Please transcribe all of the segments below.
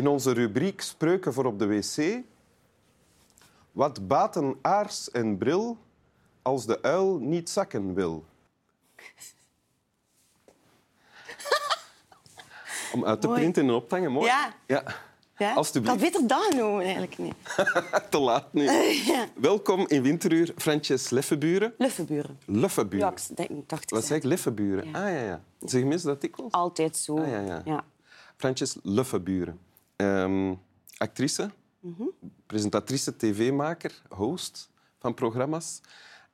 In onze rubriek Spreuken voor op de wc. Wat baten aars en bril als de uil niet zakken wil? Om uit te Mooi. printen en op te hangen, mooi. Ja. ja. Ja? Alsjeblieft. Ik had beter dat genomen, eigenlijk niet. Te laat nu. Welkom in Winteruur, Frances Leffenburen. Luffenburen. Luffenburen. Ja, ik denk- dacht ik Wat zeg ik? Leffenburen. Ja. Ah, ja, ja. Zeg je mis dat dikwijls? Altijd zo. Ah, ja, ja. ja. Frances Leffenburen. Ehm, actrice, presentatrice, tv-maker, host van programma's.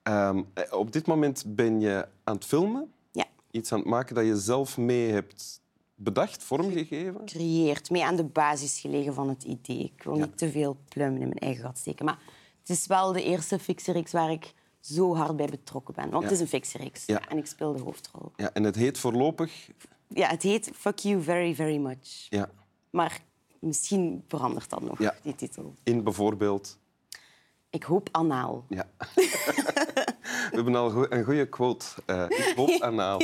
Ehm, eh, op dit moment ben je aan het filmen. Ja. Iets aan het maken dat je zelf mee hebt bedacht, vormgegeven. Creëert, mee aan de basis gelegen van het idee. Ik wil niet te veel pluimen in mijn eigen gat steken. Maar het is wel de eerste fictiereeks waar ik zo hard bij betrokken ben. Want Ja. het is een fictiereeks. Ja. En ik speel de hoofdrol. Ja, en het heet voorlopig... Ja, het heet Fuck You Very, Very Much. Ja, Maar misschien verandert dat nog, Ja. die titel. in bijvoorbeeld... Ik hoop anaal. Ja. We hebben al een goede quote. Eh, ik hoop anaal.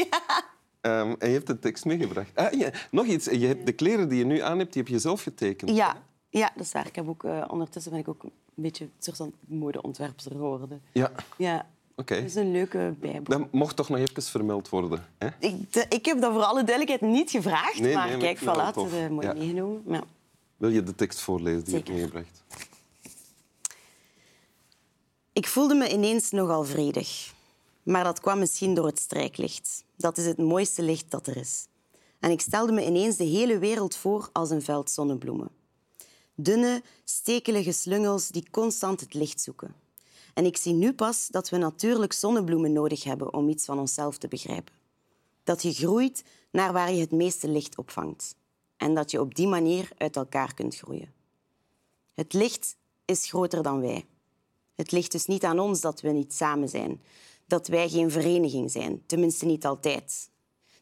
Ehm, en je hebt de tekst meegebracht. Ah, ja, nog iets. Je hebt de kleren die je nu aan hebt, die heb je zelf getekend. Ja, ja dat is waar. Ik heb ook, eh, ondertussen ben ik ook een beetje een soort van modeontwerper geworden. Ja, Ja, oké. dat is een leuke bijbel. Dat mocht toch nog even vermeld worden. Hè? Ik, de- ik heb dat voor alle duidelijkheid niet gevraagd, Nee, maar nee, kijk, dat voilà, tof. eh, mooi Ja. meegenomen. Ja. Wil je de tekst voorlezen die je hebt meegebracht? Ik voelde me ineens nogal vredig. Maar dat kwam misschien door het strijklicht. Dat is het mooiste licht dat er is. En ik stelde me ineens de hele wereld voor als een veld zonnebloemen. Dunne, stekelige slungels die constant het licht zoeken. En ik zie nu pas dat we natuurlijk zonnebloemen nodig hebben om iets van onszelf te begrijpen. Dat je groeit naar waar je het meeste licht opvangt. En dat je op die manier uit elkaar kunt groeien. Het licht is groter dan wij. Het ligt dus niet aan ons dat we niet samen zijn. Dat wij geen vereniging zijn, tenminste niet altijd.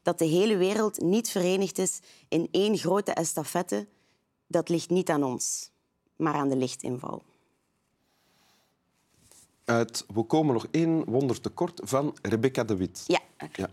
Dat de hele wereld niet verenigd is in één grote estafette, dat ligt niet aan ons, maar aan de lichtinval. Uit We komen nog één wonder tekort van Rebecca de Wit. Ja, Ja.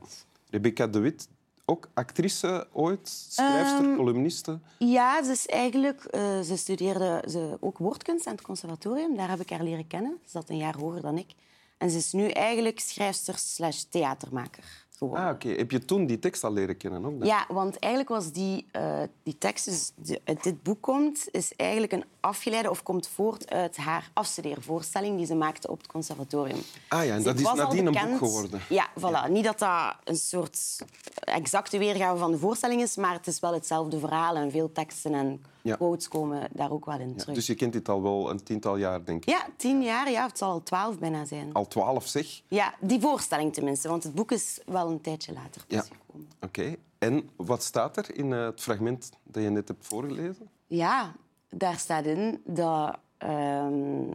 Rebecca de Wit, ook actrice ooit, schrijfster, Ehm, columniste. Ja, ze, is eigenlijk, eh, ze studeerde ze, ook woordkunst aan het conservatorium. Daar heb ik haar leren kennen. Ze zat een jaar hoger dan ik. En ze is nu eigenlijk schrijfster slash theatermaker Ah, oké. Heb je toen die tekst al leren kennen? Ook dan? Ja, want eigenlijk was die, eh, die tekst dus die uit dit boek komt, is eigenlijk een afgeleide of komt voort uit haar afstudeervoorstelling die ze maakte op het conservatorium. Ah ja, en Dus dat is nadien een boek geworden. Ja, voilà. Niet dat dat een soort exacte weergave van de voorstelling is, maar het is wel hetzelfde verhaal en veel teksten en Ja. quotes komen daar ook wel in Ja, terug. dus je kent dit al wel een tiental jaar, denk ik. Ja, tien jaar, ja, het zal al twaalf bijna zijn. Al twaalf, zeg. Ja, die voorstelling tenminste, want het boek is wel een tijdje later Ja. gekomen. Oké. En wat staat er in eh, het fragment dat je net hebt voorgelezen? Ja, daar staat in dat... ehm,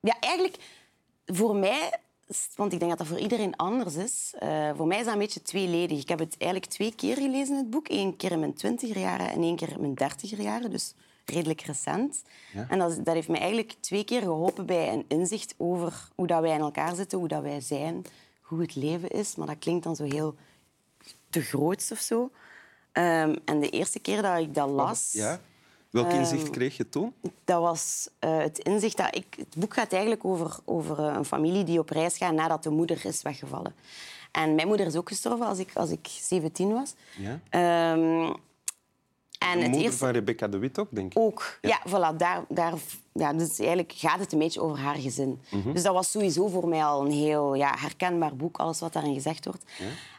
Ja, eigenlijk voor mij... Want ik denk dat dat voor iedereen anders is. eh, voor mij is dat een beetje tweeledig. Ik heb het eigenlijk twee keer gelezen, het boek. Eén keer in mijn twintiger jaren en één keer in mijn dertiger jaren. Dus redelijk recent. Ja. En dat, dat heeft me eigenlijk twee keer geholpen bij een inzicht over hoe dat wij in elkaar zitten, hoe dat wij zijn, hoe het leven is. Maar dat klinkt dan zo heel te groots of zo. Ehm, en de eerste keer dat ik dat las... Ja? Welk Ehm, inzicht kreeg je toen? Dat was eh, het inzicht dat ik... Het boek gaat eigenlijk over, over eh, een familie die op reis gaat nadat de moeder is weggevallen. En mijn moeder is ook gestorven als ik, als ik 17 was. Ja. Ehm, en De het moeder eerste van Rebecca de Wit ook, denk ik. ook. Ja, voilà. Daar, daar, ja, dus eigenlijk gaat het een beetje over haar gezin. Mhm. Dus dat was sowieso voor mij al een heel ja, herkenbaar boek, alles wat daarin gezegd wordt.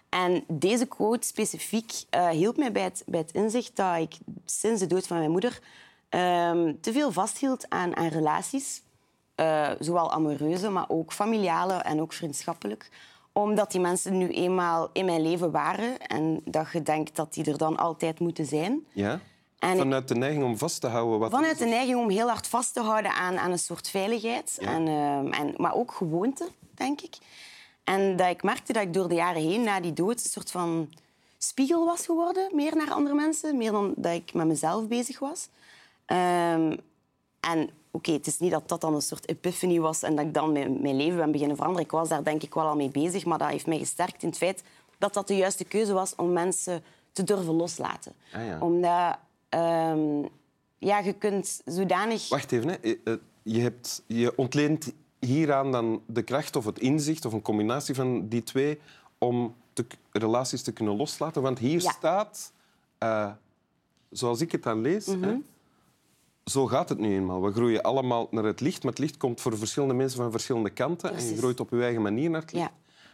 En deze quote specifiek eh, hielp mij bij het, bij het inzicht dat ik sinds de dood van mijn moeder ehm, te veel vasthield aan, aan relaties. Eh, zowel amoureuze, maar ook familiale en ook vriendschappelijk omdat die mensen nu eenmaal in mijn leven waren en dat je denkt dat die er dan altijd moeten zijn. Ja? En Vanuit de neiging om vast te houden wat... Vanuit de neiging om heel hard vast te houden aan, aan een soort veiligheid. Ja. En, ehm, en, maar ook gewoonte, denk ik. En dat ik merkte dat ik door de jaren heen, na die dood, een soort van spiegel was geworden. Meer naar andere mensen, meer dan dat ik met mezelf bezig was. Ehm, en oké, het is niet dat dat dan een soort epiphany was en dat ik dan mijn, mijn leven ben beginnen veranderen. Ik was daar denk ik wel al mee bezig, maar dat heeft mij gesterkt in het feit dat dat de juiste keuze was om mensen te durven loslaten. Ah, ja. Omdat... ehm, ja, je kunt zodanig... Wacht even. Hè. Eh, eh, je, hebt, je ontleent hieraan dan de kracht of het inzicht of een combinatie van die twee om te, relaties te kunnen loslaten. Want hier Ja. staat, eh, zoals ik het dan lees, Mhm. hè, zo gaat het nu eenmaal. We groeien allemaal naar het licht, maar het licht komt voor verschillende mensen van verschillende kanten en je groeit op je eigen manier naar het licht. Ja.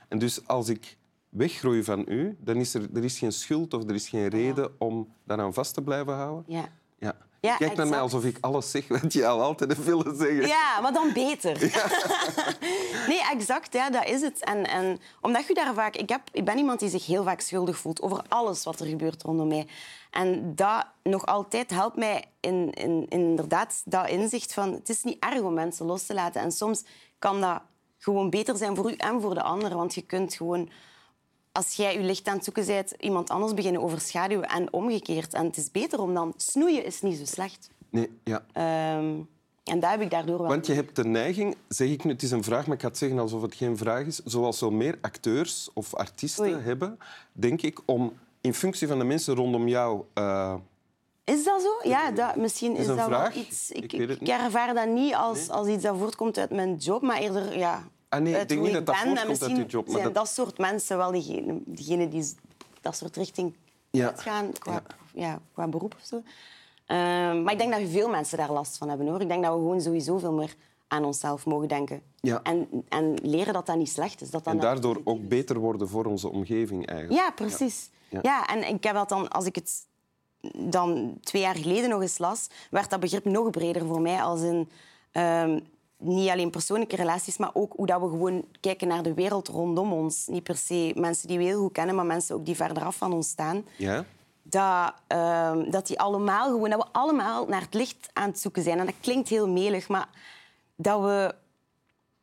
En dus als ik weggroei van u, dan is er, er is geen schuld of er is geen reden om daaraan vast te blijven houden. Ja. Ja. Ja, Kijk naar mij alsof ik alles zeg wat je al altijd willen zeggen. Ja, maar dan beter. nee, exact, ja, dat is het. En, en omdat je daar vaak... Ik, heb, ik ben iemand die zich heel vaak schuldig voelt over alles wat er gebeurt rondom mij. En dat nog altijd helpt mij in, in, in inderdaad dat inzicht van... Het is niet erg om mensen los te laten. En soms kan dat gewoon beter zijn voor u en voor de ander. Want je kunt gewoon... Als jij je licht aan het zoeken bent, iemand anders beginnen overschaduwen en omgekeerd. En het is beter om dan... Snoeien is niet zo slecht. Nee, ja. Ehm, en dat heb ik daardoor wel... Want je hebt de neiging, zeg ik nu, het is een vraag, maar ik ga het zeggen alsof het geen vraag is, zoals zo meer acteurs of artiesten Oei. hebben, denk ik, om in functie van de mensen rondom jou... eh, Is dat zo? Ja, dat, misschien is, dat vraag. wel iets... Ik Ik, ik ervaar dat niet als, als iets dat voortkomt uit mijn job, maar eerder ja, Ah, nee, ik denk niet dat dat voortkomt uit je job, maar zijn dat- dat... soort mensen wel diegenen diegene die dat soort richting Ja. uitgaan qua, Ja. ja. qua beroep of zo. Ehm, maar ik denk dat veel mensen daar last van hebben. Hoor. Ik denk dat we gewoon sowieso veel meer aan onszelf mogen denken. Ja. En, en leren dat dat niet slecht is. Dat dat en daardoor ook beter worden voor onze omgeving eigenlijk. ja, precies. Ja. Ja. en ik heb dat dan, als ik het dan twee jaar geleden nog eens las, werd dat begrip nog breder voor mij. Als in ehm, niet alleen persoonlijke relaties, maar ook hoe dat we gewoon kijken naar de wereld rondom ons. Niet per se mensen die we heel goed kennen, maar mensen ook die verder af van ons staan. Ja? Dat, ehm, dat, die allemaal gewoon, dat we allemaal naar het licht aan het zoeken zijn. En dat klinkt heel melig, maar dat we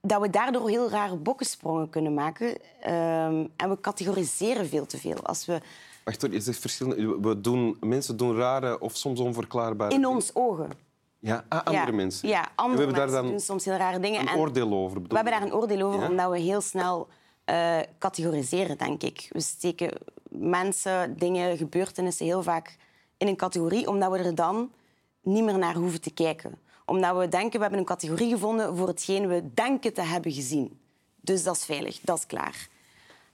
dat we daardoor heel rare bokkensprongen kunnen maken. Ehm, en we categoriseren veel te veel. Als we Wacht, je zegt verschillende... We doen, mensen doen rare of soms onverklaarbare in ons ogen. Ja, ah, andere ja, mensen. Ja, andere we hebben mensen daar dan doen soms heel rare dingen. een en oordeel over. we hebben daar een oordeel over, Ja? omdat we heel snel eh, categoriseren, denk ik. We steken mensen, dingen, gebeurtenissen heel vaak in een categorie, omdat we er dan niet meer naar hoeven te kijken. Omdat we denken, we hebben een categorie gevonden voor hetgeen we denken te hebben gezien. Dus dat is veilig, dat is klaar.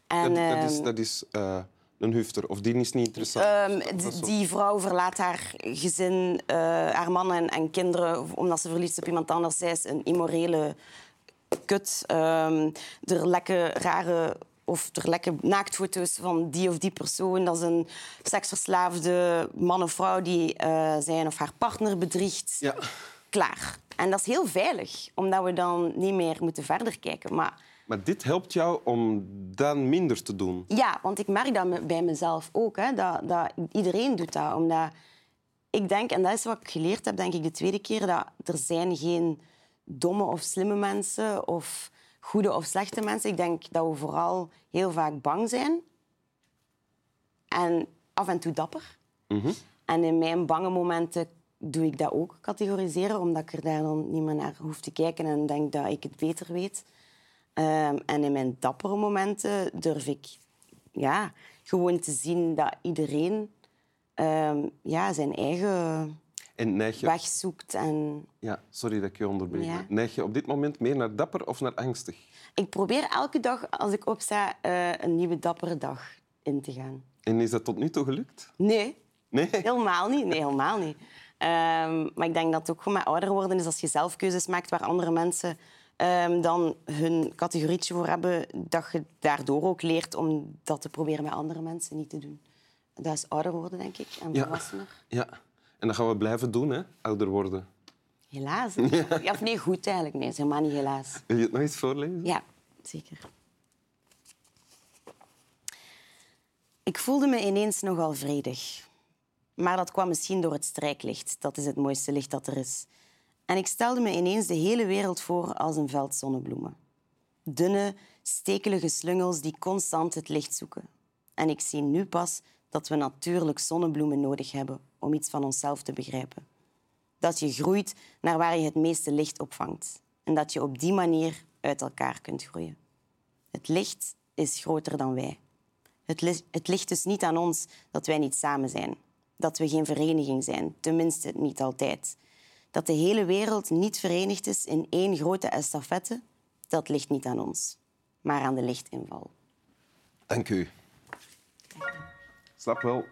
En, Dat, dat is, ehm, dat is eh, een hufter. Of die is niet interessant. Ehm, die vrouw verlaat haar gezin, eh, haar man en, en kinderen omdat ze verliefd is op iemand anders. Zij is een immorele kut. Ehm, er lekken rare of er lekken naaktfoto's van die of die persoon. Dat is een seksverslaafde man of vrouw die eh, zijn of haar partner bedriegt. Ja. Klaar. En dat is heel veilig, omdat we dan niet meer moeten verder kijken. Maar Maar dit helpt jou om dan minder te doen. ja, want ik merk dat bij mezelf ook. Hè, dat, dat iedereen doet dat. Omdat ik denk, en dat is wat ik geleerd heb, denk ik, de tweede keer, dat er zijn geen domme of slimme mensen of goede of slechte mensen. Ik denk dat we vooral heel vaak bang zijn. En af en toe dapper. En in mijn bange momenten doe ik dat ook, categoriseren, omdat ik er daar dan niet meer naar hoef te kijken en denk dat ik het beter weet. Ehm, en in mijn dappere momenten durf ik ja, gewoon te zien dat iedereen ehm, ja, zijn eigen je... weg zoekt. En Ja, sorry dat ik je onderbreek. Ja. Neig je op dit moment meer naar dapper of naar angstig? ik probeer elke dag, als ik opsta, eh, een nieuwe dappere dag in te gaan. En is dat tot nu toe gelukt? Nee, Nee? helemaal niet. Nee, helemaal niet. Ehm, maar ik denk dat het ook gewoon met ouder worden is als je zelf keuzes maakt waar andere mensen ehm, dan hun categorietje voor hebben, dat je daardoor ook leert om dat te proberen met andere mensen niet te doen. Dat is ouder worden, denk ik, en Ja. volwassener. Ja. En dat gaan we blijven doen, hè? ouder worden. Helaas. Ja, of nee, goed eigenlijk. Nee, helemaal niet helaas. Wil je het nog eens voorlezen? Ja, zeker. Ik voelde me ineens nogal vredig. Maar dat kwam misschien door het strijklicht. Dat is het mooiste licht dat er is. En ik stelde me ineens de hele wereld voor als een veld zonnebloemen. Dunne, stekelige slungels die constant het licht zoeken. En ik zie nu pas dat we natuurlijk zonnebloemen nodig hebben om iets van onszelf te begrijpen. Dat je groeit naar waar je het meeste licht opvangt. En dat je op die manier uit elkaar kunt groeien. Het licht is groter dan wij. Het, het ligt dus niet aan ons dat wij niet samen zijn. dat we geen vereniging zijn, tenminste niet altijd. Dat de hele wereld niet verenigd is in één grote estafette, dat ligt niet aan ons, maar aan de lichtinval. Dank u. Slap wel.